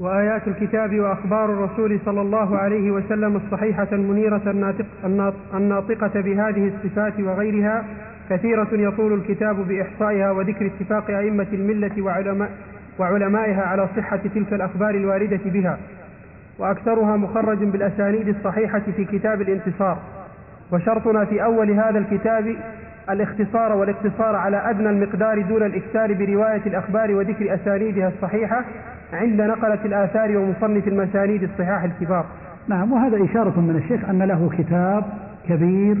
وآيات الكتاب وأخبار الرسول صلى الله عليه وسلم الصحيحة المنيرة الناطق الناطقة بهذه الصفات وغيرها كثيرة يطول الكتاب بإحصائها وذكر اتفاق أئمة الملة وعلماء وعلمائها على صحة تلك الأخبار الواردة بها. وأكثرها مخرج بالأسانيد الصحيحة في كتاب الانتصار. وشرطنا في أول هذا الكتاب الاختصار والاقتصار على أدنى المقدار دون الإكثار برواية الأخبار وذكر أسانيدها الصحيحة عند نقلة الآثار ومصنف المسانيد الصحاح الكبار. نعم وهذا إشارة من الشيخ أن له كتاب كبير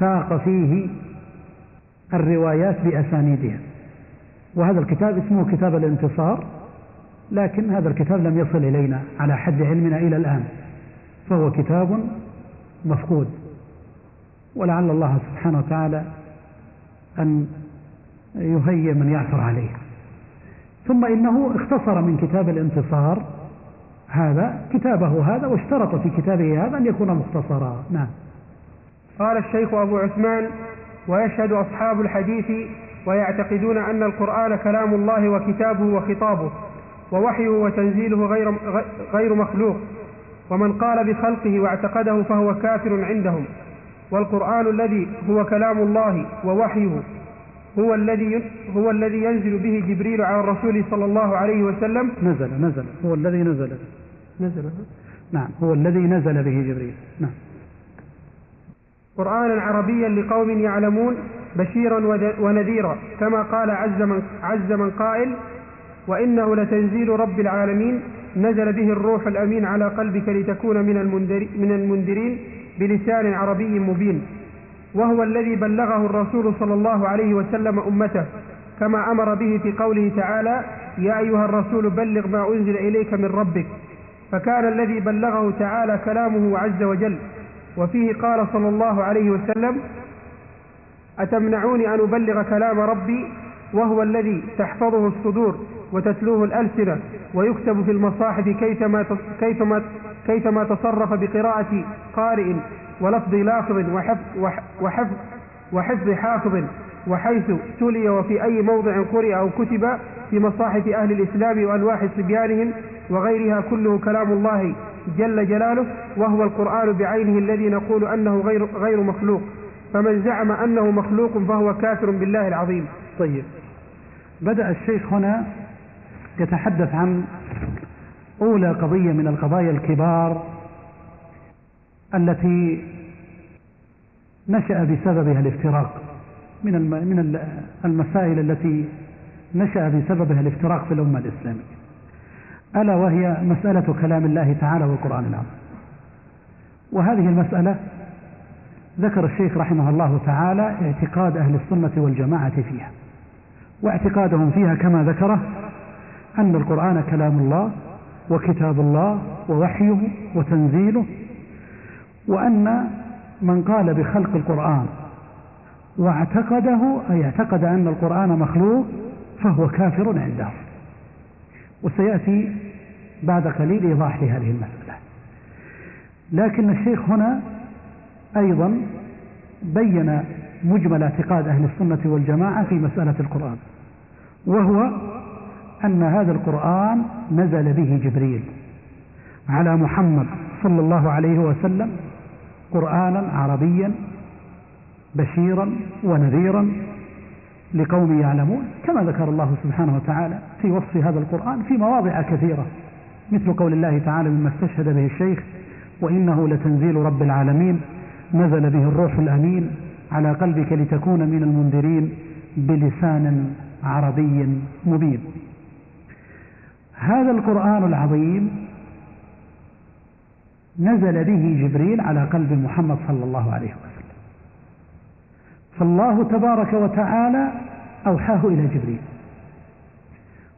ساق فيه الروايات بأسانيدها. وهذا الكتاب اسمه كتاب الانتصار لكن هذا الكتاب لم يصل إلينا على حد علمنا إلى الآن. فهو كتاب مفقود. ولعل الله سبحانه وتعالى أن يهيئ من يعثر عليه. ثم إنه اختصر من كتاب الانتصار هذا كتابه هذا واشترط في كتابه هذا أن يكون مختصرا. نعم. قال الشيخ أبو عثمان ويشهد أصحاب الحديث ويعتقدون أن القرآن كلام الله وكتابه وخطابه ووحيه وتنزيله غير, غير مخلوق. ومن قال بخلقه واعتقده فهو كافر عندهم. والقرآن الذي هو كلام الله ووحيه هو الذي هو الذي ينزل به جبريل على الرسول صلى الله عليه وسلم. نزل نزل. هو الذي نزل. نزل نعم هو الذي نزل به جبريل. نعم. قرآنا عربيا لقوم يعلمون بشيرا ونذيرا كما قال عز من, عز من قائل وإنه لتنزيل رب العالمين. نزل به الروح الأمين على قلبك لتكون من, من المنذرين بلسان عربي مبين. وهو الذي بلغه الرسول صلى الله عليه وسلم أمته كما أمر به في قوله تعالى يا أيها الرسول بلغ ما أنزل إليك من ربك فكان الذي بلغه تعالى كلامه عز وجل. وفيه قال صلى الله عليه وسلم أتمنعوني أن أبلغ كلام ربي؟ وهو الذي تحفظه الصدور وتتلوه الألسنة ويكتب في المصاحف كيفما كيفما كيفما تصرف بقراءة قارئ ولفظ لافظ وحفظ وحفظ وحفظ حافظ وحيث تلي وفي أي موضع قرئ أو كتب في مصاحف أهل الإسلام وألواح صبيانهم وغيرها كله كلام الله جل جلاله وهو القرآن بعينه الذي نقول أنه غير, غير مخلوق. فمن زعم أنه مخلوق فهو كافر بالله العظيم. طيب. بدأ الشيخ هنا يتحدث عن أولى قضية من القضايا الكبار التي نشأ بسببها الافتراق من من المسائل التي نشأ بسببها الافتراق في الأمة الإسلامية. ألا وهي مسألة كلام الله تعالى والقرآن العظيم. وهذه المسألة ذكر الشيخ رحمه الله تعالى اعتقاد أهل السنة والجماعة فيها واعتقادهم فيها كما ذكره أن القرآن كلام الله وكتاب الله ووحيه وتنزيله وأن من قال بخلق القرآن واعتقده أي اعتقد أن القرآن مخلوق فهو كافر عنده. وسيأتي بعد قليل إيضاح لهذه المسألة. لكن الشيخ هنا أيضا بين مجمل اعتقاد أهل السنة والجماعة في مسألة القرآن وهو أن هذا القرآن نزل به جبريل على محمد صلى الله عليه وسلم قرآنا عربيا بشيرا ونذيرا لقوم يعلمون كما ذكر الله سبحانه وتعالى في وصف هذا القرآن في مواضع كثيرة مثل قول الله تعالى مما استشهد به الشيخ وإنه لتنزيل رب العالمين نزل به الروح الأمين على قلبك لتكون من المنذرين بلسان عربي مبين. هذا القرآن العظيم نزل به جبريل على قلب محمد صلى الله عليه وسلم. فالله تبارك وتعالى أوحاه إلى جبريل.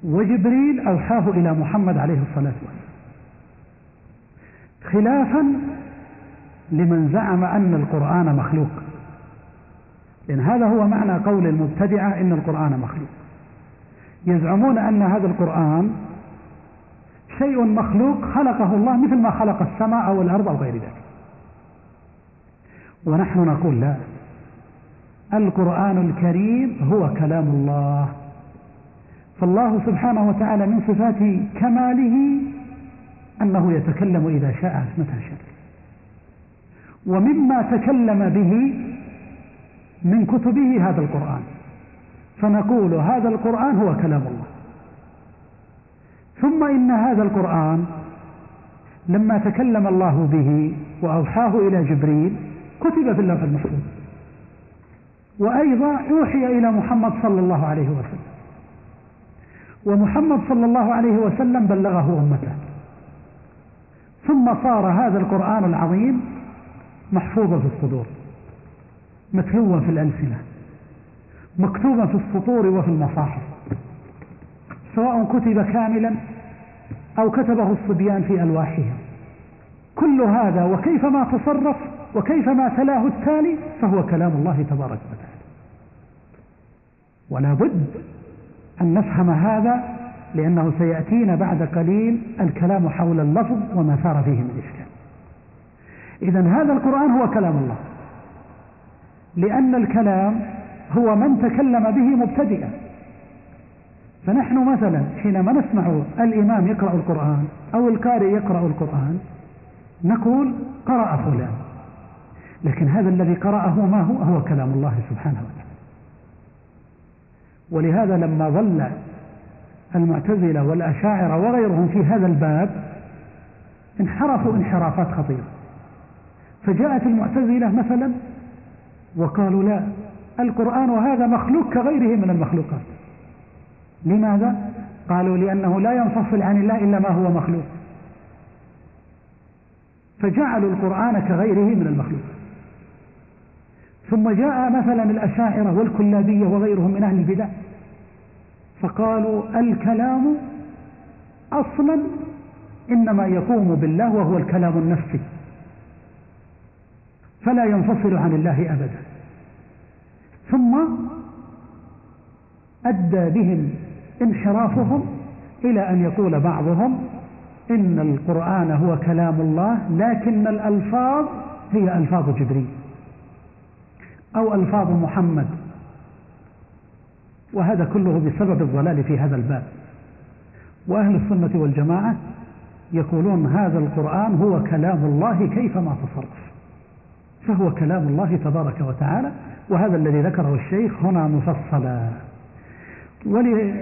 وجبريل أوحاه إلى محمد عليه الصلاة والسلام. خلافا لمن زعم أن القرآن مخلوق. لأن هذا هو معنى قول المبتدعة إن القرآن مخلوق. يزعمون أن هذا القرآن شيء مخلوق خلقه الله مثل ما خلق السماء أو الأرض أو غير ذلك. ونحن نقول لا. القرآن الكريم هو كلام الله. فالله سبحانه وتعالى من صفات كماله أنه يتكلم إذا شاء متى شاء ومما تكلم به من كتبه هذا القرآن. فنقول هذا القرآن هو كلام الله. ثم إن هذا القرآن لما تكلم الله به وأوحاه إلى جبريل كتب في اللوح المحفوظ. وأيضا أوحي إلى محمد صلى الله عليه وسلم. ومحمد صلى الله عليه وسلم بلغه أمته. ثم صار هذا القرآن العظيم محفوظا في الصدور. متلوا في الألسنة. مكتوبا في السطور وفي المصاحف. سواء كتب كاملا أو كتبه الصبيان في ألواحهم. كل هذا وكيفما تصرف وكيفما تلاه التالي فهو كلام الله تبارك وتعالى. ولا بد أن نفهم هذا لأنه سيأتينا بعد قليل الكلام حول اللفظ وما ثار فيه من إشكال. إذا هذا القرآن هو كلام الله. لأن الكلام هو من تكلم به مبتدئا. فنحن مثلا حينما نسمع الإمام يقرأ القرآن أو القارئ يقرأ القرآن نقول قرأ فلان. لكن هذا الذي قرأه ما هو؟ هو كلام الله سبحانه وتعالى. ولهذا لما ظل المعتزلة والأشاعرة وغيرهم في هذا الباب انحرفوا انحرافات خطيرة. فجاءت المعتزلة مثلا وقالوا لا القرآن هذا مخلوق كغيره من المخلوقات. لماذا؟ قالوا لأنه لا ينفصل عن الله إلا ما هو مخلوق. فجعلوا القرآن كغيره من المخلوق. ثم جاء مثلا الأشاعرة والكلابية وغيرهم من أهل البدع فقالوا الكلام أصلا إنما يقوم بالله وهو الكلام النفسي فلا ينفصل عن الله أبدا. ثم أدى بهم انحرافهم إلى أن يقول بعضهم إن القرآن هو كلام الله لكن الألفاظ هي ألفاظ جبريل أو ألفاظ محمد. وهذا كله بسبب الضلال في هذا الباب. وأهل السنة والجماعة يقولون هذا القرآن هو كلام الله كيفما تصرف. فهو كلام الله تبارك وتعالى وهذا الذي ذكره الشيخ هنا مفصلا. ولبيان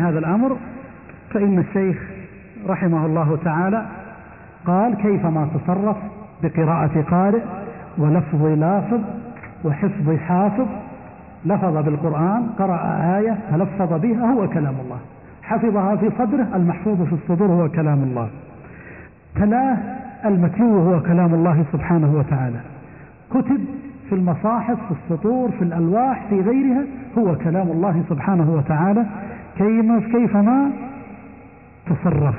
هذا الأمر فإن الشيخ رحمه الله تعالى قال كيفما تصرف بقراءة قارئ ولفظ لافظ وحفظ حافظ؟ لفظ بالقرآن قرأ آية تلفظ بها؟ هو كلام الله. حفظها في صدره المحفوظ في الصدور هو كلام الله. تلاه المتلو هو كلام الله سبحانه وتعالى. كتب في المصاحف في السطور في الألواح في غيرها هو كلام الله سبحانه وتعالى. كيفما تصرف.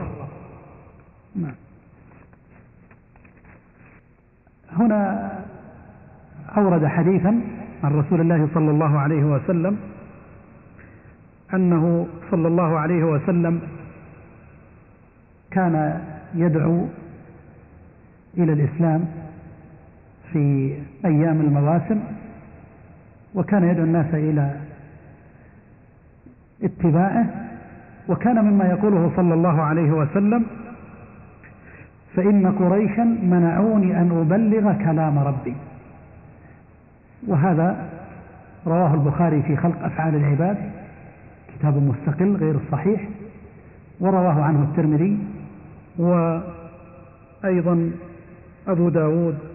نعم. هنا أورد حديثا عن رسول الله صلى الله عليه وسلم أنه صلى الله عليه وسلم كان يدعو إلى الإسلام في أيام المواسم وكان يدعو الناس إلى اتباعه وكان مما يقوله صلى الله عليه وسلم فإن قريشا منعوني أن أبلغ كلام ربي. وهذا رواه البخاري في خلق أفعال العباد كتاب مستقل غير الصحيح ورواه عنه الترمذي وأيضا أبو داود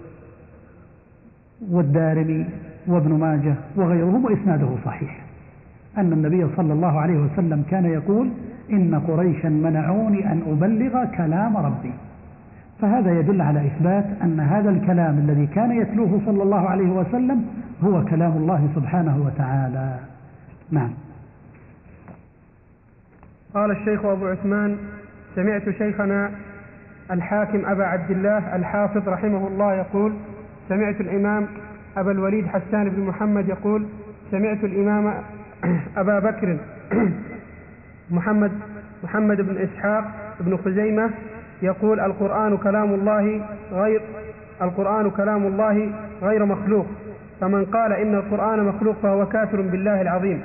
والدارمي وابن ماجه وغيرهم وإسناده صحيح. أن النبي صلى الله عليه وسلم كان يقول إن قريشا منعوني أن أبلغ كلام ربي. فهذا يدل على إثبات أن هذا الكلام الذي كان يتلوه صلى الله عليه وسلم هو كلام الله سبحانه وتعالى. نعم. قال الشيخ أبو عثمان سمعت شيخنا الحاكم أبا عبد الله الحافظ رحمه الله يقول سمعت الإمام أبا الوليد حسان بن محمد يقول سمعت الإمام أبا بكر محمد محمد بن إسحاق بن خزيمة يقول القرآن كلام الله غير القرآن كلام الله غير مخلوق فمن قال إن القرآن مخلوق فهو كافر بالله العظيم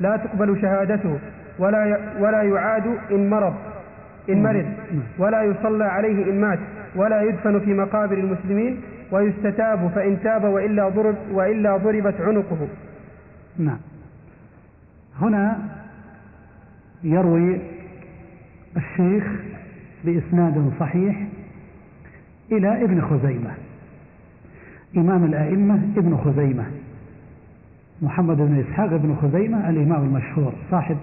لا تقبل شهادته ولا ولا يعاد إن مرض إن مرض ولا يصلى عليه إن مات ولا يدفن في مقابر المسلمين ويستتاب فإن تاب وإلا ضرب وإلا ضربت عنقه. نعم. هنا يروي الشيخ بإسناد صحيح إلى ابن خزيمة إمام الأئمة ابن خزيمة محمد بن إسحاق بن خزيمة الإمام المشهور صاحب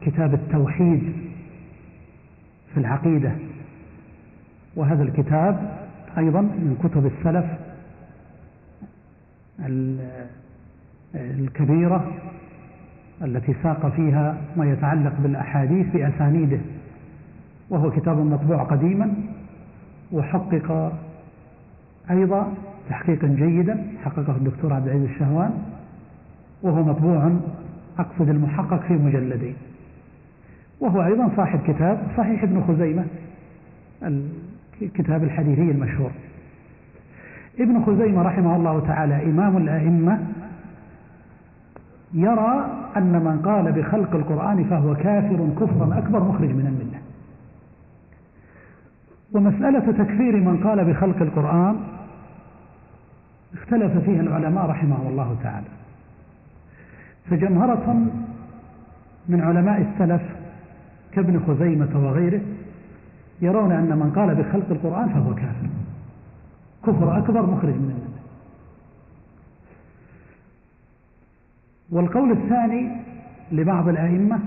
كتاب التوحيد في العقيدة وهذا الكتاب أيضا من كتب السلف الكبيرة التي ساق فيها ما يتعلق بالأحاديث بأسانيده وهو كتاب مطبوع قديما وحقق أيضا تحقيقا جيدا حققه الدكتور عبد العزيز الشهوان وهو مطبوع أقصد المحقق في مجلدين. وهو أيضا صاحب كتاب صحيح ابن خزيمة الكتاب الحديثي المشهور. ابن خزيمة رحمه الله تعالى إمام الأئمة يرى أن من قال بخلق القرآن فهو كافر كفرا أكبر مخرج من الملة. ومسألة تكفير من قال بخلق القرآن اختلف فيها العلماء رحمه الله تعالى. فجمهرة من علماء السلف كابن خزيمة وغيره يرون أن من قال بخلق القرآن فهو كافر. كفر أكبر مخرج من الملة والقول الثاني لبعض الأئمة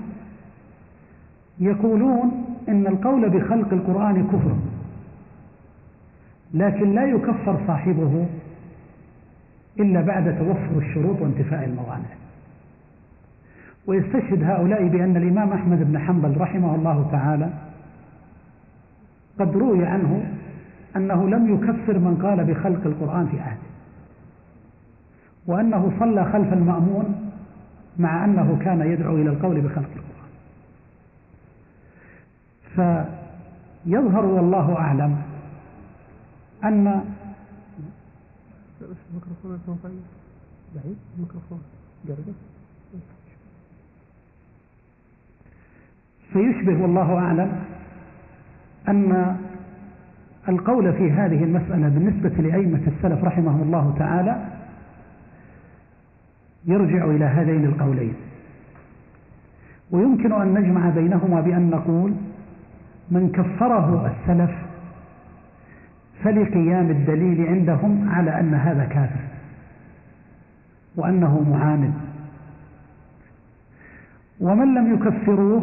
يقولون إن القول بخلق القرآن كفر لكن لا يكفر صاحبه إلا بعد توفر الشروط وانتفاء الموانع. ويستشهد هؤلاء بأن الإمام أحمد بن حنبل رحمه الله تعالى قد روي عنه أنه لم يكفر من قال بخلق القرآن في عهده وأنه صلى خلف المأمون مع أنه كان يدعو إلى القول بخلق القرآن. فيظهر والله أعلم أن فيشبه والله أعلم أن القول في هذه المسألة بالنسبة لأئمة السلف رحمهم الله تعالى يرجع إلى هذين القولين. ويمكن أن نجمع بينهما بأن نقول من كفره السلف فلقيام الدليل عندهم على أن هذا كافر وأنه معاند. ومن لم يكفروه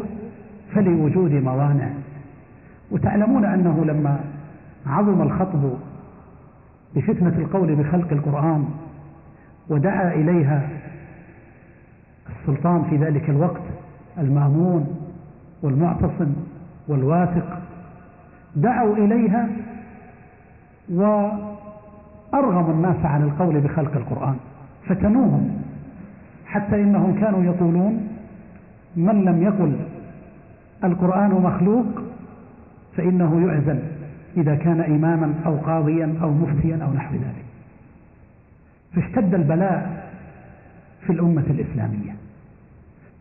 فلوجود موانع. وتعلمون أنه لما عظم الخطب بفتنة القول بخلق القرآن ودعا إليها السلطان في ذلك الوقت المأمون والمعتصم والواثق دعوا إليها وأرغموا الناس عن القول بخلق القرآن فتنوهم حتى إنهم كانوا يقولون من لم يقل القرآن مخلوق فإنه يعزل إذا كان إماما أو قاضيا أو مفتيا أو نحو ذلك. فاشتد البلاء في الأمة الإسلامية.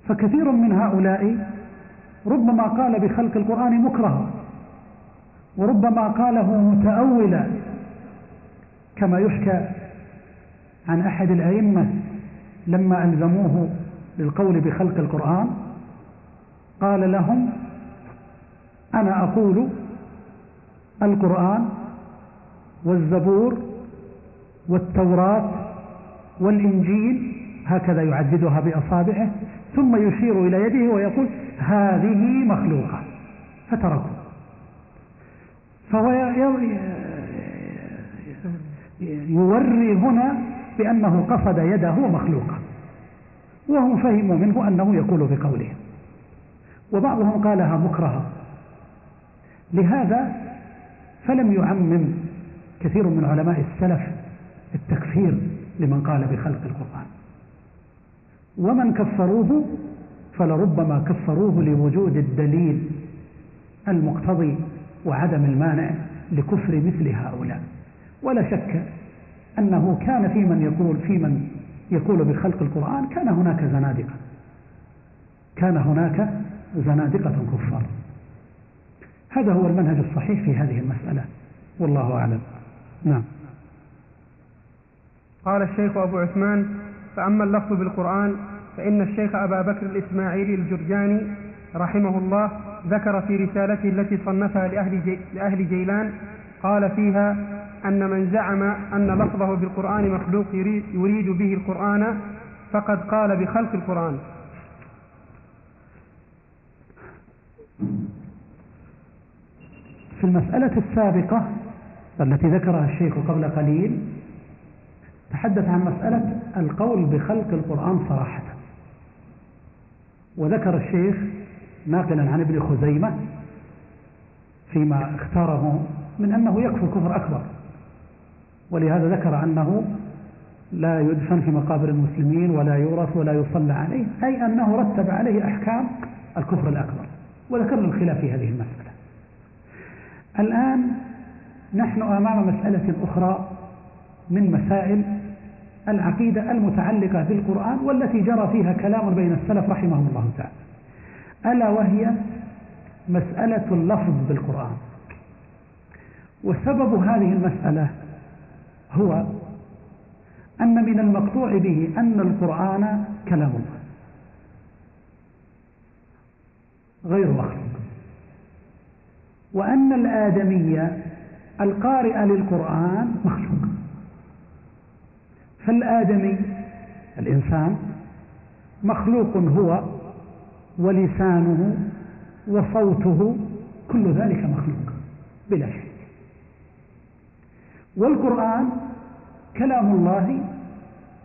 فكثير من هؤلاء ربما قال بخلق القرآن مكرها وربما قاله متأولا كما يحكى عن أحد الأئمة لما ألزموه للقول بخلق القرآن قال لهم أنا أقول القرآن والزبور والتوراة والإنجيل هكذا يعددها بأصابعه ثم يشير إلى يده ويقول هذه مخلوقة. فتركوا. فهو يوري هنا بأنه قصد يده مخلوقة. وهم فهموا منه أنه يقول بقوله. وبعضهم قالها مكرها لهذا فلم يعمم كثير من علماء السلف التكفير لمن قال بخلق القرآن. ومن كفروه فلربما كفروه لوجود الدليل المقتضي وعدم المانع لكفر مثل هؤلاء. ولا شك أنه كان في من يقول في من يقول بخلق القرآن كان هناك زنادقة. كان هناك زنادقة كفار. هذا هو المنهج الصحيح في هذه المسألة. والله أعلم. نعم. قال الشيخ أبو عثمان فأما اللفظ بالقرآن فإن الشيخ أبا بكر الإسماعيلي الجرجاني رحمه الله ذكر في رسالته التي صنفها لأهل, جي لأهل جيلان قال فيها أن من زعم أن لفظه بالقرآن مخلوق يريد به القرآن فقد قال بخلق القرآن. في المسألة السابقة التي ذكرها الشيخ قبل قليل تحدث عن مسألة القول بخلق القرآن صراحة. وذكر الشيخ ناقلا عن ابن خزيمة فيما اختاره من أنه يكفر كفر أكبر. ولهذا ذكر أنه لا يدفن في مقابر المسلمين ولا يورث ولا يصلى عليه أي أنه رتب عليه أحكام الكفر الأكبر. وذكرنا الخلاف في هذه المسألة. الآن نحن أمام مسألة أخرى من مسائل العقيدة المتعلقة بالقرآن والتي جرى فيها كلام بين السلف رحمهم الله تعالى. ألا وهي مسألة اللفظ بالقرآن. وسبب هذه المسألة هو أن من المقطوع به أن القرآن كلام الله. غير مخلوق. وأن الآدمية القارئ للقرآن مخلوق فالآدمي الإنسان مخلوق هو ولسانه وصوته كل ذلك مخلوق بلا شك. والقرآن كلام الله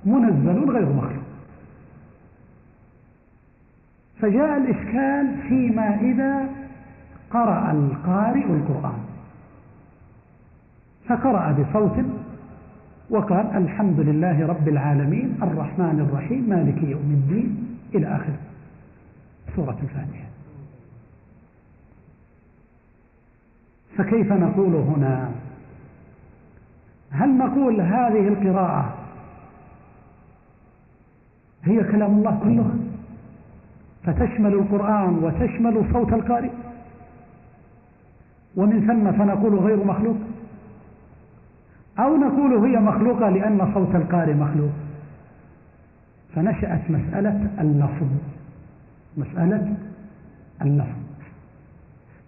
منزل غير مخلوق. فجاء الإشكال فيما إذا قرأ القارئ القرآن. فقرأ بصوت وقال الحمد لله رب العالمين الرحمن الرحيم مالك يوم الدين إلى آخر سورة الفاتحة. فكيف نقول هنا؟ هل نقول هذه القراءة هي كلام الله كله؟ فتشمل القرآن وتشمل صوت القارئ؟ ومن ثم فنقول غير مخلوق. أو نقول هي مخلوقة لأن صوت القارئ مخلوق. فنشأت مسألة اللفظ. مسألة اللفظ.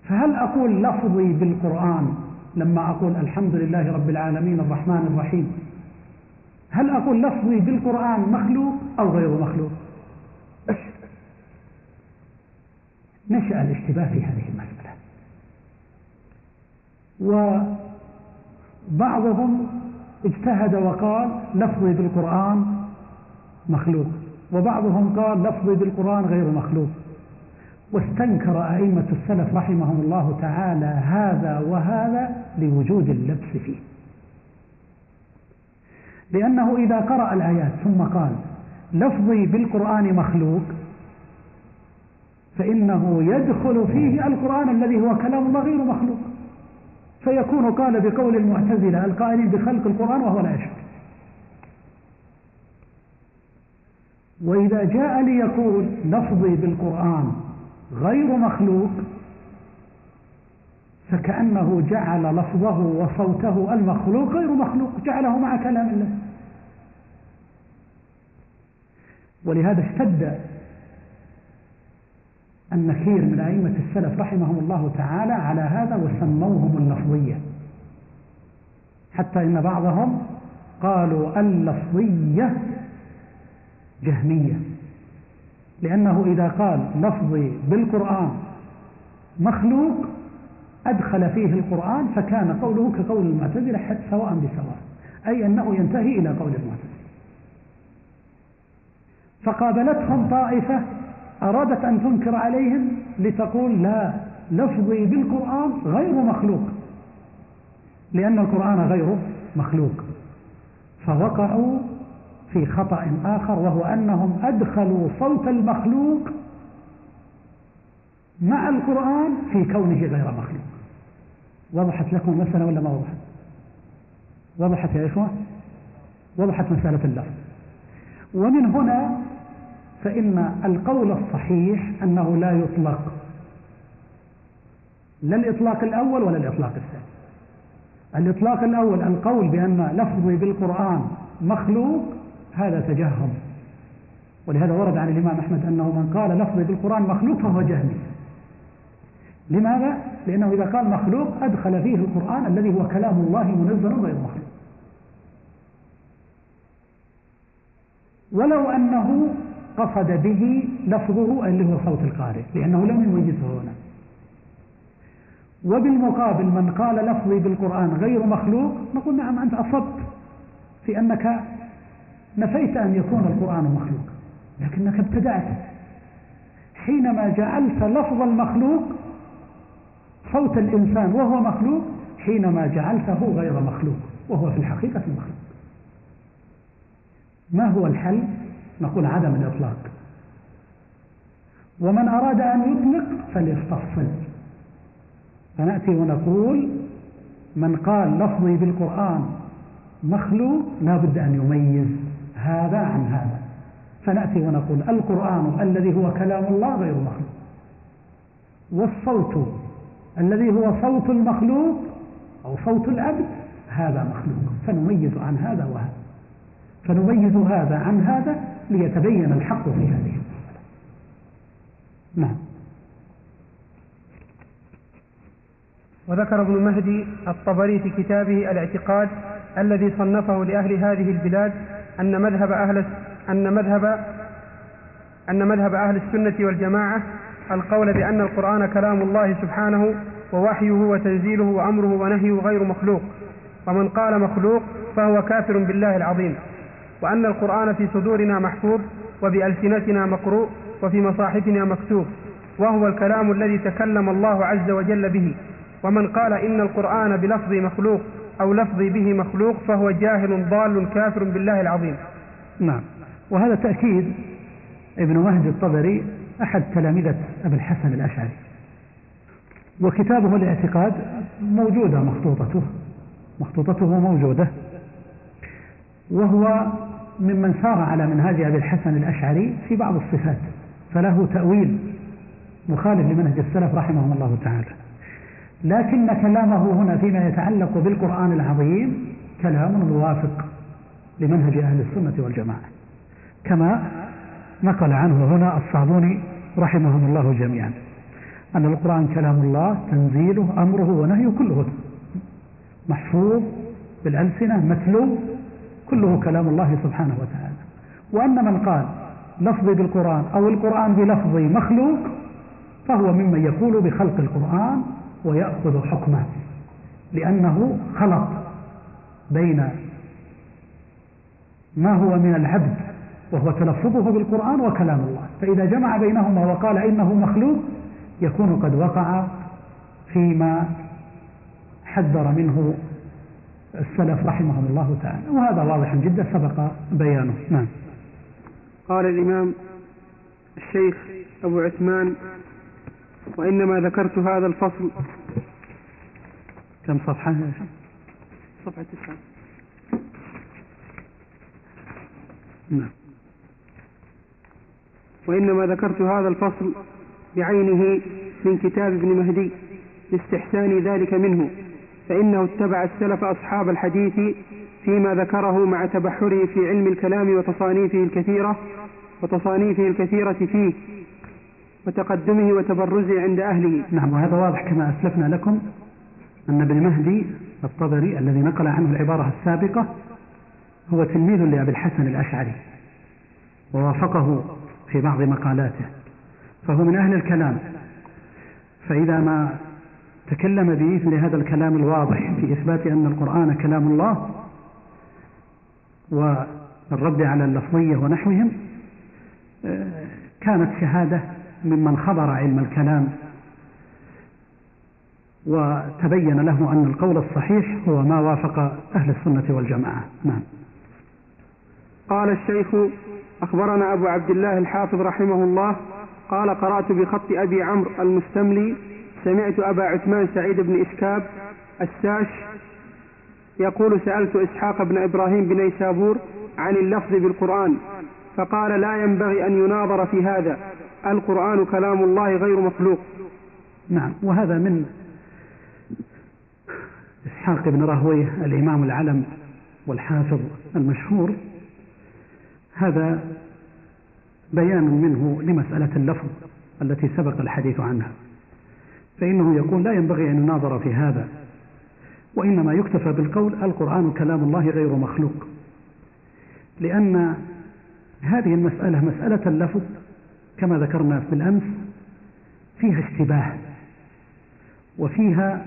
فهل أقول لفظي بالقرآن لما أقول الحمد لله رب العالمين الرحمن الرحيم؟ هل أقول لفظي بالقرآن مخلوق أو غير مخلوق؟ نشأ الاشتباه في هذه المسألة وبعضهم اجتهد وقال لفظي بالقرآن مخلوق وبعضهم قال لفظي بالقرآن غير مخلوق. واستنكر أئمة السلف رحمهم الله تعالى هذا وهذا لوجود اللبس فيه. لأنه إذا قرأ الآيات ثم قال لفظي بالقرآن مخلوق فإنه يدخل فيه القرآن الذي هو كلام الله غير مخلوق. فيكون قال بقول المعتزلة القائلين بخلق القرآن وهو لا يشك. وإذا جاء ليقول لفظي بالقرآن غير مخلوق فكأنه جعل لفظه وصوته المخلوق غير مخلوق جعله مع كلام الله. ولهذا اشتد النكير من أئمة السلف رحمهم الله تعالى على هذا وسموهم اللفظية حتى إن بعضهم قالوا اللفظية جهمية لأنه إذا قال لفظي بالقرآن مخلوق أدخل فيه القرآن فكان قوله كقول المعتزلة حتى سواء بسواء أي أنه ينتهي إلى قول المعتزلة. فقابلتهم طائفة أرادت أن تنكر عليهم لتقول لا لفظي بالقرآن غير مخلوق. لأن القرآن غير مخلوق. فوقعوا في خطأ آخر وهو أنهم أدخلوا صوت المخلوق مع القرآن في كونه غير مخلوق. وضحت لكم المسألة ولا ما وضحت؟ وضحت يا إخوة؟ وضحت مسألة اللفظ ومن هنا فإن القول الصحيح أنه لا يطلق. لا الإطلاق الأول ولا الإطلاق الثاني. الإطلاق الأول القول بأن لفظي بالقرآن مخلوق هذا تجهم. ولهذا ورد عن الإمام أحمد أنه من قال لفظي بالقرآن مخلوق فهو جهمي لماذا؟ لأنه إذا قال مخلوق أدخل فيه القرآن الذي هو كلام الله منزل غير مخلوق. ولو أنه قصد به لفظه اللي هو صوت القارئ لأنه لم يميزه هنا. وبالمقابل من قال لفظي بالقرآن غير مخلوق نقول نعم أنت أصبت في أنك نفيت أن يكون القرآن مخلوق لكنك ابتدعت حينما جعلت لفظ المخلوق صوت الإنسان وهو مخلوق حينما جعلته غير مخلوق وهو في الحقيقة مخلوق. ما هو الحل؟ نقول عدم الإطلاق. ومن أراد أن يطلق فليستفصل. فنأتي ونقول من قال لفظي بالقرآن مخلوق لا بد أن يميز هذا عن هذا. فنأتي ونقول القرآن الذي هو كلام الله غير مخلوق. والصوت الذي هو صوت المخلوق أو صوت العبد هذا مخلوق. فنميز عن هذا وهذا. فنميز هذا عن هذا ليتبين الحق في هذه المسألة نعم. وذكر ابن مهدي الطبري في كتابه الاعتقاد الذي صنفه لأهل هذه البلاد أن مذهب أهل أن مذهب أن مذهب أهل السنة والجماعة القول بأن القرآن كلام الله سبحانه ووحيه وتنزيله وأمره ونهيه غير مخلوق ومن قال مخلوق فهو كافر بالله العظيم. وأن القرآن في صدورنا محفوظ وبألسنتنا مقروء وفي مصاحفنا مكتوب وهو الكلام الذي تكلم الله عز وجل به. ومن قال إن القرآن بلفظ مخلوق أو لفظي به مخلوق فهو جاهل ضال كافر بالله العظيم. نعم. وهذا تأكيد ابن مهدي الطبري أحد تلامذة أبي الحسن الأشعري. وكتابه الاعتقاد موجودة مخطوطته مخطوطته موجودة. وهو ممن سار على منهاج أبي الحسن الأشعري في بعض الصفات فله تأويل مخالف لمنهج السلف رحمهم الله تعالى. لكن كلامه هنا فيما يتعلق بالقرآن العظيم كلام موافق لمنهج أهل السنة والجماعة. كما نقل عنه هنا الصابوني رحمهم الله جميعا أن القرآن كلام الله تنزيله أمره ونهيه كله. محفوظ بالألسنة متلو كله كلام الله سبحانه وتعالى. وأن من قال لفظي بالقرآن أو القرآن بلفظي مخلوق فهو ممن يقول بخلق القرآن ويأخذ حكمه لأنه خلط بين ما هو من العبد وهو تلفظه بالقرآن وكلام الله. فإذا جمع بينهما وقال إنه مخلوق يكون قد وقع فيما حذر منه السلف رحمهم الله تعالى. وهذا واضح جدا سبق بيانه. نعم. قال الإمام الشيخ أبو عثمان وإنما ذكرت هذا الفصل. كم صفحة؟ صفحة تسعة. نعم. وإنما ذكرت هذا الفصل بعينه من كتاب ابن مهدي لاستحسان ذلك منه. فإنه اتبع السلف أصحاب الحديث فيما ذكره مع تبحره في علم الكلام وتصانيفه الكثيرة وتصانيفه الكثيرة فيه وتقدمه وتبرزه عند أهله. نعم وهذا واضح كما أسلفنا لكم أن ابن مهدي الطبري الذي نقل عنه العبارة السابقة هو تلميذ لأبي الحسن الأشعري ووافقه في بعض مقالاته فهو من أهل الكلام. فإذا ما تكلم بمثل هذا الكلام الواضح في إثبات أن القرآن كلام الله والرد على اللفظية ونحوهم آه، كانت شهادة ممن خبر علم الكلام وتبين له أن القول الصحيح هو ما وافق أهل السنة والجماعة. نعم. قال الشيخ أخبرنا أبو عبد الله الحافظ رحمه الله قال قرأت بخط أبي عمرو المستملي سمعت أبا عثمان سعيد بن إشكاب الساش يقول سألت إسحاق بن إبراهيم بن نيسابور عن اللفظ بالقرآن فقال لا ينبغي أن يناظر في هذا القرآن كلام الله غير مخلوق. نعم وهذا من إسحاق بن راهويه الإمام العلم والحافظ المشهور. هذا بيان منه لمسألة اللفظ التي سبق الحديث عنها. فإنه يقول لا ينبغي أن يناظر في هذا وإنما يكتفى بالقول القرآن كلام الله غير مخلوق لأن هذه المسألة مسألة اللفظ كما ذكرنا بالأمس فيها اشتباه وفيها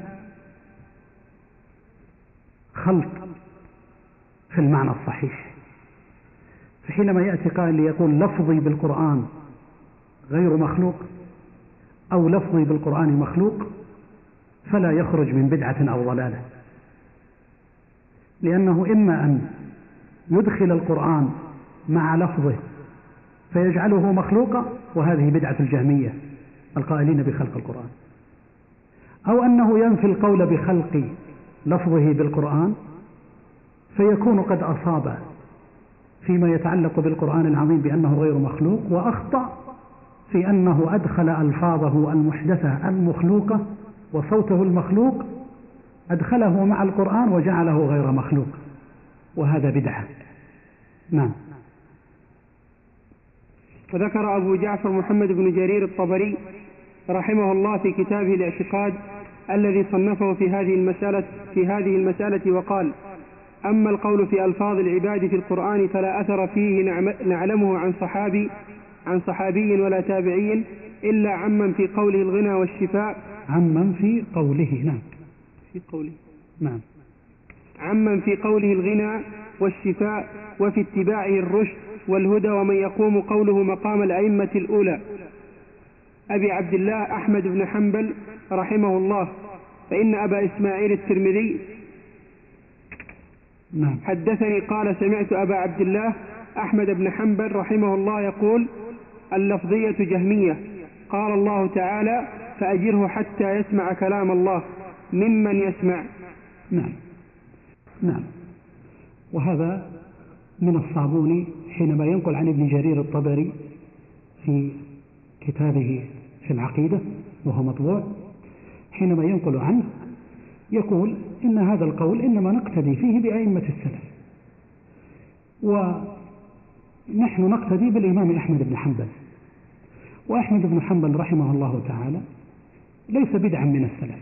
خلط في المعنى الصحيح فحينما يأتي قائل ليقول لفظي بالقرآن غير مخلوق أو لفظي بالقرآن مخلوق فلا يخرج من بدعة أو ضلالة. لأنه إما أن يدخل القرآن مع لفظه فيجعله مخلوقا وهذه بدعة الجهمية القائلين بخلق القرآن. أو أنه ينفي القول بخلق لفظه بالقرآن فيكون قد أصاب فيما يتعلق بالقرآن العظيم بأنه غير مخلوق وأخطأ في أنه أدخل ألفاظه المحدثة المخلوقة وصوته المخلوق أدخله مع القرآن وجعله غير مخلوق. وهذا بدعة. نعم. وذكر أبو جعفر محمد بن جرير الطبري رحمه الله في كتابه الاعتقاد الذي صنفه في هذه المسألة في هذه المسألة وقال أما القول في ألفاظ العباد في القرآن فلا أثر فيه نعلمه عن صحابي عن صحابي ولا تابعي إلا عمن في قوله الغنى والشفاء. عمن في قوله نعم. في قوله. نعم. عمن في قوله الغنى والشفاء وفي اتباعه الرشد والهدى ومن يقوم قوله مقام الأئمة الأولى. أبي عبد الله أحمد بن حنبل رحمه الله. فإن أبا إسماعيل الترمذي نعم. حدثني قال سمعت أبا عبد الله أحمد بن حنبل رحمه الله يقول اللفظية جهمية. قال الله تعالى فأجره حتى يسمع كلام الله ممن يسمع. نعم. نعم. وهذا من الصابوني حينما ينقل عن ابن جرير الطبري في كتابه في العقيدة وهو مطبوع حينما ينقل عنه يقول إن هذا القول إنما نقتدي فيه بأئمة السلف. ونحن نقتدي بالإمام أحمد بن حنبل. وأحمد بن حنبل رحمه الله تعالى ليس بدعا من السلف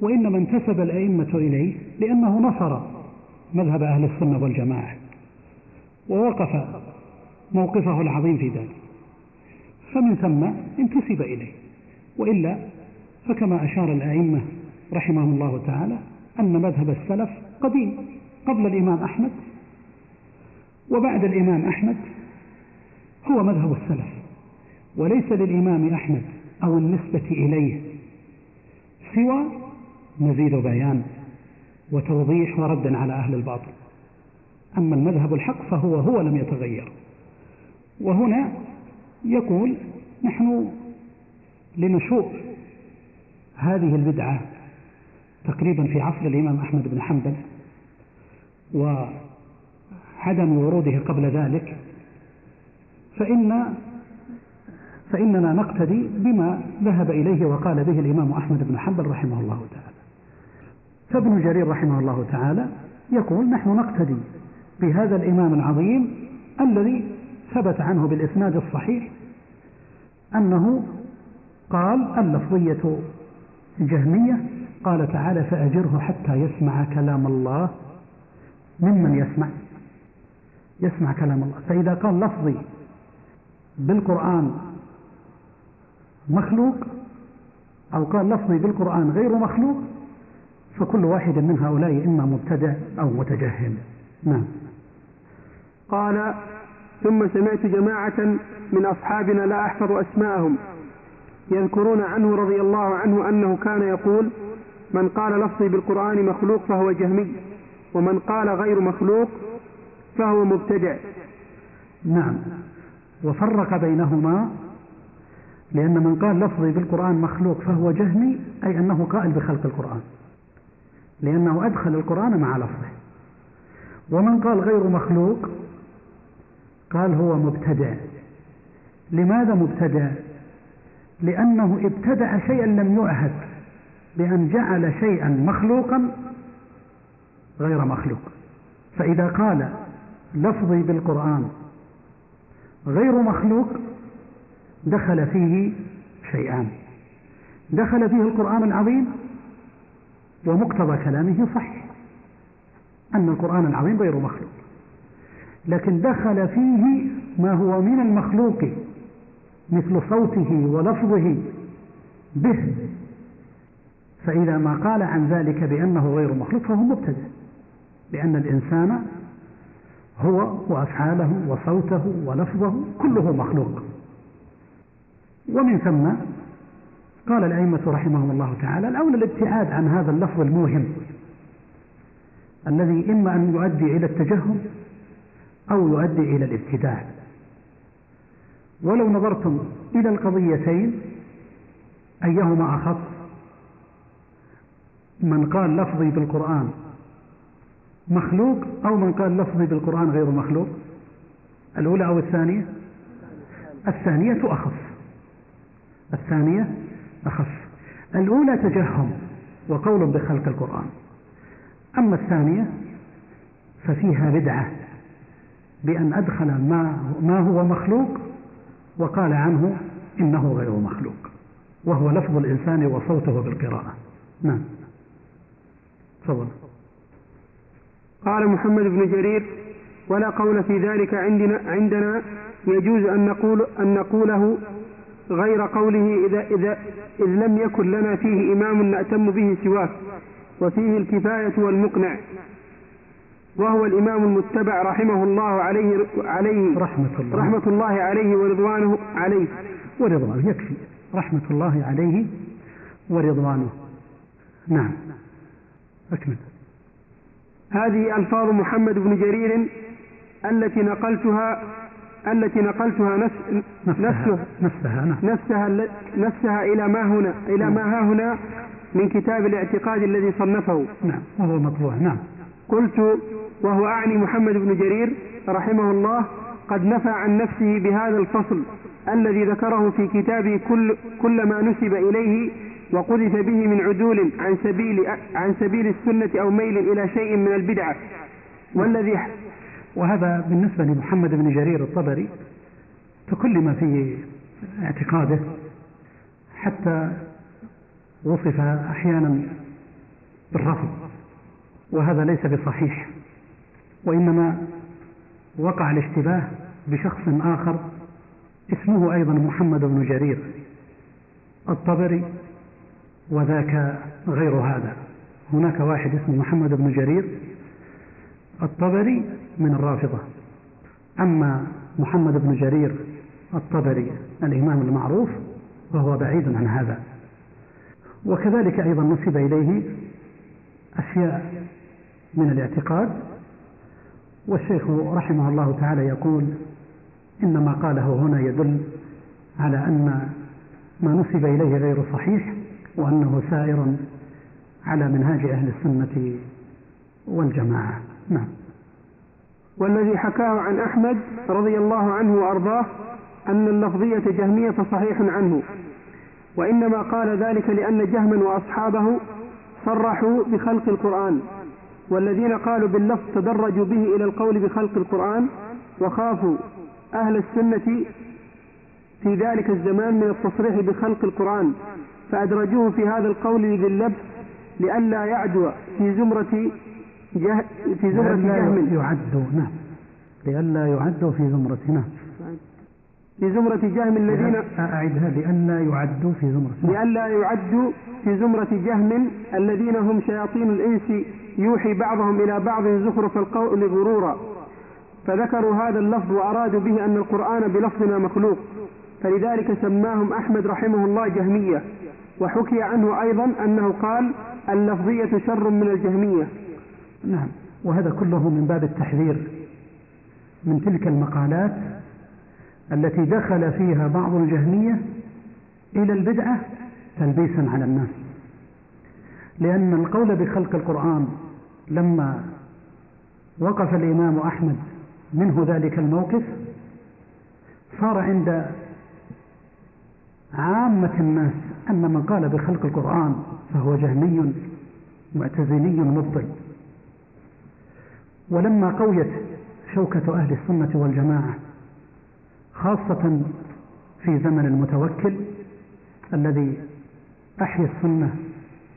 وإنما انتسب الأئمة إليه لأنه نصر مذهب أهل السنة والجماعة ووقف موقفه العظيم في ذلك. فمن ثم انتسب إليه وإلا فكما أشار الأئمة رحمهم الله تعالى أن مذهب السلف قديم قبل الإمام أحمد وبعد الإمام أحمد هو مذهب السلف وليس للإمام أحمد أو النسبة إليه سوى مزيد بيان وتوضيح ورد على أهل الباطل. أما المذهب الحق فهو هو لم يتغير. وهنا يقول نحن لنشوء هذه البدعة تقريبا في عصر الإمام أحمد بن حنبل وعدم وروده قبل ذلك فإن فإننا نقتدي بما ذهب إليه وقال به الإمام أحمد بن حنبل رحمه الله تعالى. فابن جرير رحمه الله تعالى يقول نحن نقتدي بهذا الإمام العظيم الذي ثبت عنه بالإسناد الصحيح أنه قال اللفظية جهمية قال تعالى فأجره حتى يسمع كلام الله ممن يسمع. يسمع كلام الله. فإذا قال لفظي بالقرآن مخلوق أو قال لفظي بالقرآن غير مخلوق فكل واحد من هؤلاء إما مبتدع أو متجهم نعم. قال ثم سمعت جماعة من أصحابنا لا أحفظ أسماءهم يذكرون عنه رضي الله عنه أنه كان يقول من قال لفظي بالقرآن مخلوق فهو جهمي ومن قال غير مخلوق فهو مبتدع. نعم. وفرق بينهما لأن من قال لفظي بالقرآن مخلوق فهو جهمي أي أنه قائل بخلق القرآن. لأنه أدخل القرآن مع لفظه. ومن قال غير مخلوق قال هو مبتدع. لماذا مبتدع؟ لأنه ابتدع شيئا لم يعهد بأن جعل شيئا مخلوقا غير مخلوق. فإذا قال لفظي بالقرآن. غير مخلوق دخل فيه شيئان. دخل فيه القرآن العظيم ومقتضى كلامه صحيح أن القرآن العظيم غير مخلوق. لكن دخل فيه ما هو من المخلوق مثل صوته ولفظه به. فإذا ما قال عن ذلك بأنه غير مخلوق فهو مبتدع لأن الإنسان هو وأفعاله وصوته ولفظه كله مخلوق. ومن ثم قال الأئمة رحمهم الله تعالى الأولى الابتعاد عن هذا اللفظ الموهم الذي إما أن يؤدي إلى التجهم أو يؤدي إلى الابتداع. ولو نظرتم إلى القضيتين أيهما أخف من قال لفظي بالقرآن مخلوق أو من قال لفظي بالقرآن غير مخلوق؟ الأولى أو الثانية؟ الثانية أخف. الثانية أخف. الأولى تجهم وقول بخلق القرآن. أما الثانية ففيها بدعة بأن أدخل ما, ما هو مخلوق وقال عنه إنه غير مخلوق. وهو لفظ الإنسان وصوته بالقراءة. نعم. تفضل. قال محمد بن جرير ولا قول في ذلك عندنا عندنا يجوز أن نقول أن نقوله غير قوله إذا إذا إذ لم يكن لنا فيه إمام نأتم به سواك وفيه الكفاية والمقنع. وهو الإمام المتبع رحمه الله عليه عليه رحمة الله. رحمة الله عليه ورضوانه عليه. ورضوانه يكفي. رحمة الله عليه ورضوانه. نعم. أكمل. هذه ألفاظ محمد بن جرير التي نقلتها التي نقلتها نفس نفسها نفسها نعم. نفسها نفسها إلى ما هنا إلى ما ها هنا من كتاب الاعتقاد الذي صنفه. نعم وهو مطبوع نعم. قلت وهو أعني محمد بن جرير رحمه الله قد نفى عن نفسه بهذا الفصل الذي ذكره في كتابه كل, كل ما نسب إليه وقذف به من عدول عن سبيل عن سبيل السنة أو ميل إلى شيء من البدعة. والذي وهذا بالنسبة لمحمد بن جرير الطبري تكلم في اعتقاده حتى وصف أحيانا بالرفض وهذا ليس بصحيح. وإنما وقع الاشتباه بشخص آخر اسمه أيضا محمد بن جرير الطبري. وذاك غير هذا. هناك واحد اسمه محمد بن جرير الطبري من الرافضة. أما محمد بن جرير الطبري الإمام المعروف فهو بعيد عن هذا. وكذلك أيضا نسب إليه أشياء من الاعتقاد. والشيخ رحمه الله تعالى يقول إن ما قاله هنا يدل على أن ما نسب إليه غير صحيح وأنه سائر على منهاج أهل السنة والجماعة. نعم. والذي حكاه عن أحمد رضي الله عنه وأرضاه أن اللفظية جهمية فصحيح عنه وإنما قال ذلك لأن جهما وأصحابه صرحوا بخلق القرآن والذين قالوا باللفظ تدرجوا به إلى القول بخلق القرآن وخافوا أهل السنة في ذلك الزمان من التصريح بخلق القرآن. فأدرجوه في هذا القول ذي اللبس لئلا يعدو في زمرة جه في زمرة جهم. يعدوا نعم. لئلا يعدوا في زمرة نعم. في زمرة جهم الذين أعدها لئلا يعدوا في زمرة نعم. لئلا يعدوا في زمرة جهم الذين هم شياطين الإنس. يوحي بعضهم إلى بعض زخرف القول غرورا فذكروا هذا اللفظ وأرادوا به أن القرآن بلفظنا مخلوق. فلذلك سماهم أحمد رحمه الله جهمية. وحكي عنه أيضا أنه قال اللفظية شر من الجهمية. نعم وهذا كله من باب التحذير من تلك المقالات التي دخل فيها بعض الجهمية إلى البدعة تلبيسا على الناس. لأن القول بخلق القرآن لما وقف الإمام أحمد منه ذلك الموقف صار عند عامة الناس أن من قال بخلق القرآن فهو جهمي معتزلي مبطل. ولما قويت شوكة أهل السنة والجماعة خاصة في زمن المتوكل الذي أحيا السنة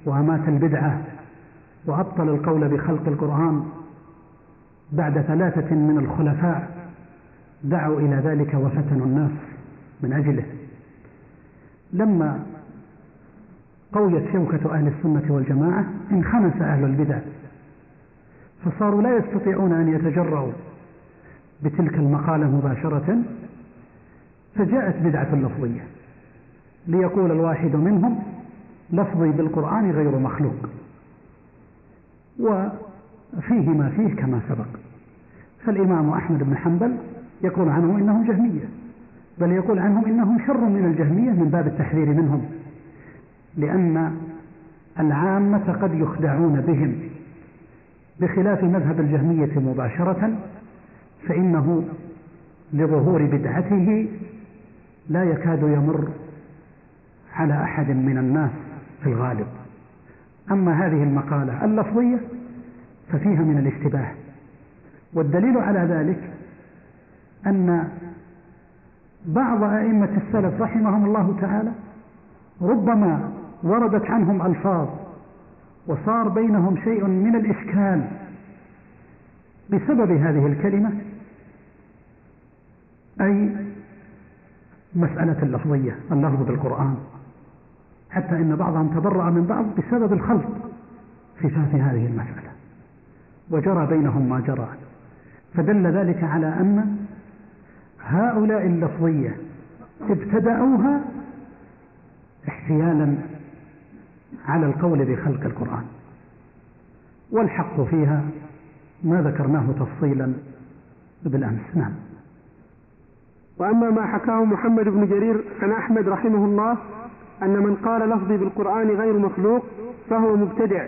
وأمات البدعة وأبطل القول بخلق القرآن بعد ثلاثة من الخلفاء دعوا إلى ذلك وفتنوا الناس من أجله. لما قويت شوكة أهل السنة والجماعة انخنس أهل البدع فصاروا لا يستطيعون أن يتجرؤوا بتلك المقالة مباشرة فجاءت بدعة لفظية ليقول الواحد منهم لفظي بالقرآن غير مخلوق وفيه ما فيه كما سبق فالإمام أحمد بن حنبل يقول عنهم إنهم جهمية بل يقول عنهم إنهم شر من الجهمية من باب التحذير منهم. لأن العامة قد يخدعون بهم بخلاف مذهب الجهمية مباشرة فإنه لظهور بدعته لا يكاد يمر على أحد من الناس في الغالب. أما هذه المقالة اللفظية ففيها من الاشتباه والدليل على ذلك أن بعض أئمة السلف رحمهم الله تعالى ربما وردت عنهم ألفاظ وصار بينهم شيء من الإشكال. بسبب هذه الكلمة أي مسألة اللفظية اللفظ بالقرآن. حتى إن بعضهم تبرأ من بعض بسبب الخلط في فهم هذه المسألة. وجرى بينهم ما جرى. فدل ذلك على أن هؤلاء اللفظية ابتدأوها احتيالا على القول بخلق القرآن. والحق فيها ما ذكرناه تفصيلا بالأمس. نعم. وأما ما حكاه محمد بن جرير عن أحمد رحمه الله أن من قال لفظي بالقرآن غير مخلوق فهو مبتدع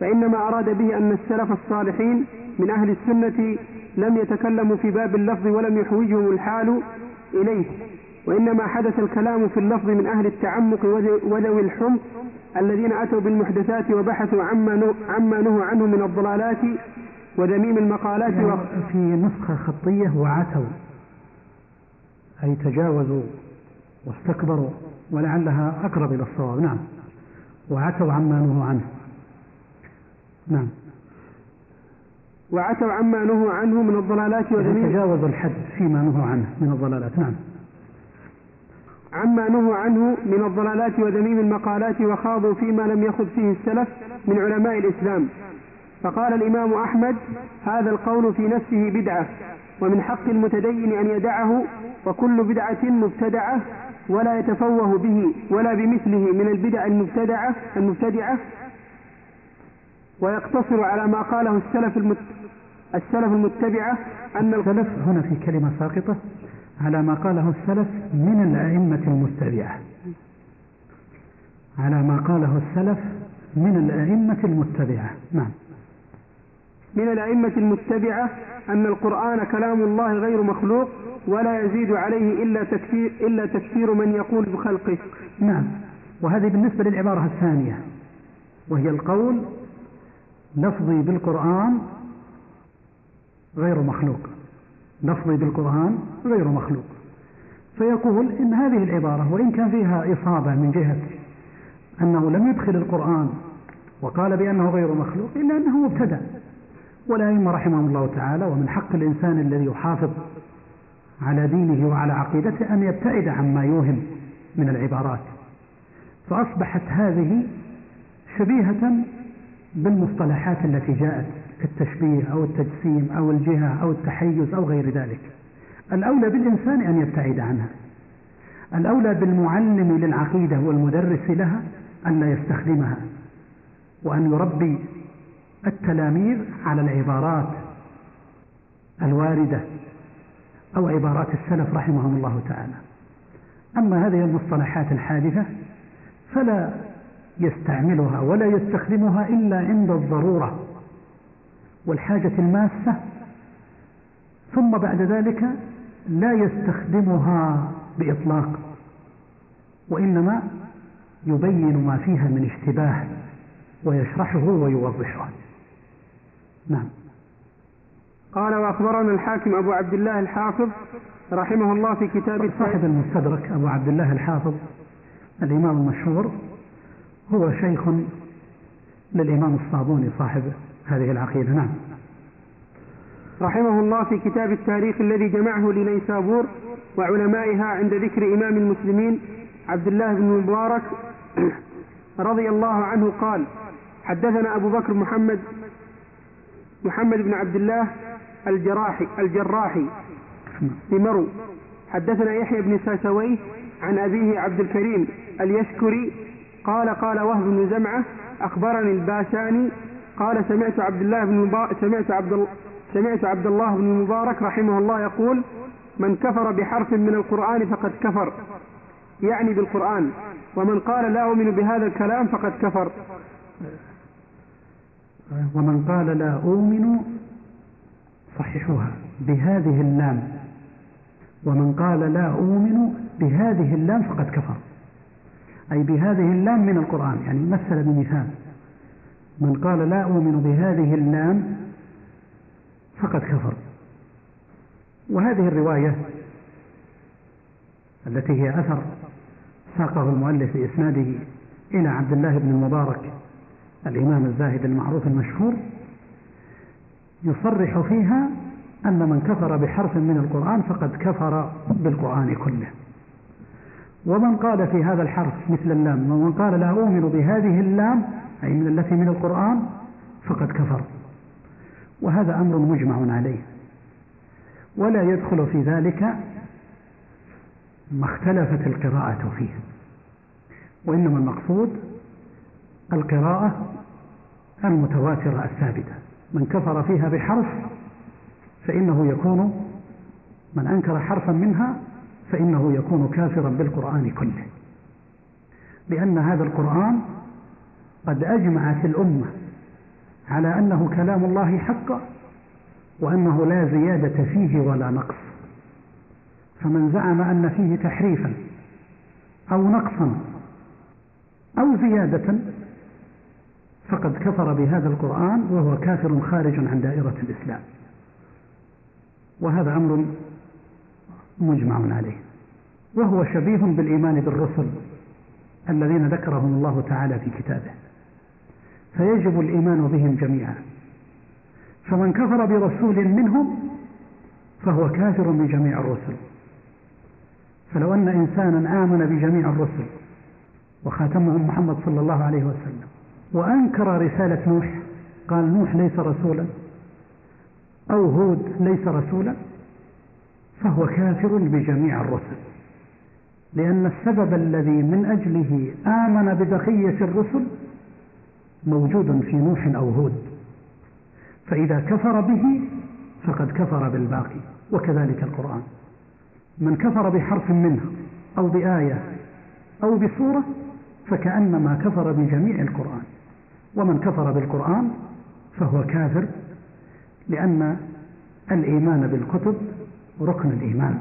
فإنما أراد به أن السلف الصالحين من أهل السنة لم يتكلموا في باب اللفظ ولم يحوجهم الحال إليه وإنما حدث الكلام في اللفظ من أهل التعمق وذوي الحمق الذين أتوا بالمحدثات وبحثوا عما عما نهوا عنه من الضلالات وذميم المقالات يعني في نسخة خطية وعتوا. أي تجاوزوا واستكبروا ولعلها أقرب إلى الصواب. نعم. وعتوا عما نهوا عنه. نعم. وعتوا عما نهوا عنه من الضلالات وذميم تجاوزوا الحد فيما نهوا عنه من الضلالات. نعم. عما نهوا عنه من الضلالات وذميم المقالات وخاضوا فيما لم يخض فيه السلف من علماء الإسلام. فقال الإمام أحمد هذا القول في نفسه بدعة ومن حق المتدين أن يدعه وكل بدعة مبتدعة ولا يتفوه به ولا بمثله من البدع المبتدعة المبتدعة. ويقتصر على ما قاله السلف المت... السلف المتبعة أن السلف هنا في كلمة ساقطة. على ما قاله السلف من الأئمة المتبعة على ما قاله السلف من الأئمة المتبعة نعم. من الأئمة المتبعة أن القرآن كلام الله غير مخلوق ولا يزيد عليه إلا تكفير, إلا تكفير من يقول بخلقه. نعم. وهذه بالنسبة للعبارة الثانية. وهي القول لفظي بالقرآن غير مخلوق. لفظي بالقرآن غير مخلوق. فيقول إن هذه العبارة وإن كان فيها إصابة من جهة أنه لم يدخل القرآن وقال بأنه غير مخلوق إلا أنه مبتدأ. والأئمة رحمهم الله تعالى ومن حق الإنسان الذي يحافظ على دينه وعلى عقيدته أن يبتعد عما يوهم من العبارات. فأصبحت هذه شبيهة بالمصطلحات التي جاءت. كالتشبيه أو التجسيم أو الجهة أو التحيز أو غير ذلك. الأولى بالإنسان أن يبتعد عنها. الأولى بالمعلم للعقيدة والمدرس لها أن لا يستخدمها وأن يربي التلاميذ على العبارات الواردة أو عبارات السلف رحمهم الله تعالى. أما هذه المصطلحات الحادثة فلا يستعملها ولا يستخدمها إلا عند الضرورة. والحاجة الماسة ثم بعد ذلك لا يستخدمها بإطلاق وإنما يبين ما فيها من اشتباه ويشرحه ويوضحه. نعم. قال وأخبرنا الحاكم أبو عبد الله الحافظ رحمه الله في كتاب صاحب المستدرك أبو عبد الله الحافظ الإمام المشهور هو شيخ للإمام الصابوني صاحب هذه العقيدة نعم. رحمه الله في كتاب التاريخ الذي جمعه لنيسابور وعلمائها عند ذكر إمام المسلمين عبد الله بن مبارك رضي الله عنه قال حدثنا أبو بكر محمد محمد بن عبد الله الجراحي الجراحي بمرو حدثنا يحيى بن ساسويه عن أبيه عبد الكريم اليشكري قال قال وهب بن زمعة أخبرني الباشاني قال سمعت عبد الله بن سمعت عبد سمعت عبد الله بن المبارك رحمه الله يقول من كفر بحرف من القرآن فقد كفر. يعني بالقرآن. ومن قال لا أؤمن بهذا الكلام فقد كفر. ومن قال لا أؤمن صححوها بهذه اللام. ومن قال لا أؤمن بهذه اللام فقد كفر. أي بهذه اللام من القرآن يعني مثل بمثال من قال لا أؤمن بهذه اللام فقد كفر. وهذه الرواية التي هي أثر ساقه المؤلف بإسناده إلى عبد الله بن المبارك الإمام الزاهد المعروف المشهور يصرح فيها أن من كفر بحرف من القرآن فقد كفر بالقرآن كله. ومن قال في هذا الحرف مثل اللام ومن قال لا أؤمن بهذه اللام أي من التي من القرآن فقد كفر. وهذا أمر مجمع عليه. ولا يدخل في ذلك ما اختلفت القراءة فيه. وإنما المقصود القراءة المتواترة الثابتة. من كفر فيها بحرف فإنه يكون من أنكر حرفا منها فإنه يكون كافرا بالقرآن كله. لأن هذا القرآن قد أجمعت الأمة على أنه كلام الله حقا وأنه لا زيادة فيه ولا نقص. فمن زعم أن فيه تحريفا أو نقصا أو زيادة فقد كفر بهذا القرآن وهو كافر خارج عن دائرة الإسلام. وهذا أمر مجمع عليه. وهو شبيه بالإيمان بالرسل الذين ذكرهم الله تعالى في كتابه. فيجب الإيمان بهم جميعا. فمن كفر برسول منهم فهو كافر بجميع الرسل. فلو أن إنسانا آمن بجميع الرسل وخاتمهم محمد صلى الله عليه وسلم وأنكر رسالة نوح قال نوح ليس رسولا أو هود ليس رسولا فهو كافر بجميع الرسل. لأن السبب الذي من أجله آمن ببقية الرسل موجود في نوح أو هود. فإذا كفر به فقد كفر بالباقي وكذلك القرآن. من كفر بحرف منه أو بآية أو بصورة فكأنما كفر بجميع القرآن. ومن كفر بالقرآن فهو كافر لأن الإيمان بالكتب ركن الإيمان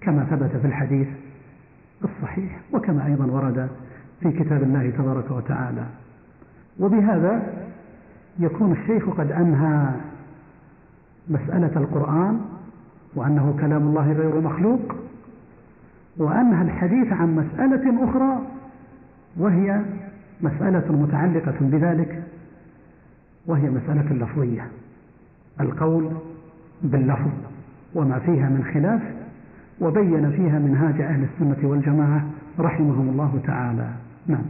كما ثبت في الحديث الصحيح وكما أيضا ورد في كتاب الله تبارك وتعالى. وبهذا يكون الشيخ قد أنهى مسألة القرآن وأنه كلام الله غير مخلوق وأنهى الحديث عن مسألة أخرى وهي مسألة متعلقة بذلك وهي مسألة اللفظية القول باللفظ وما فيها من خلاف وبين فيها منهاج أهل السنة والجماعة رحمهم الله تعالى. نعم.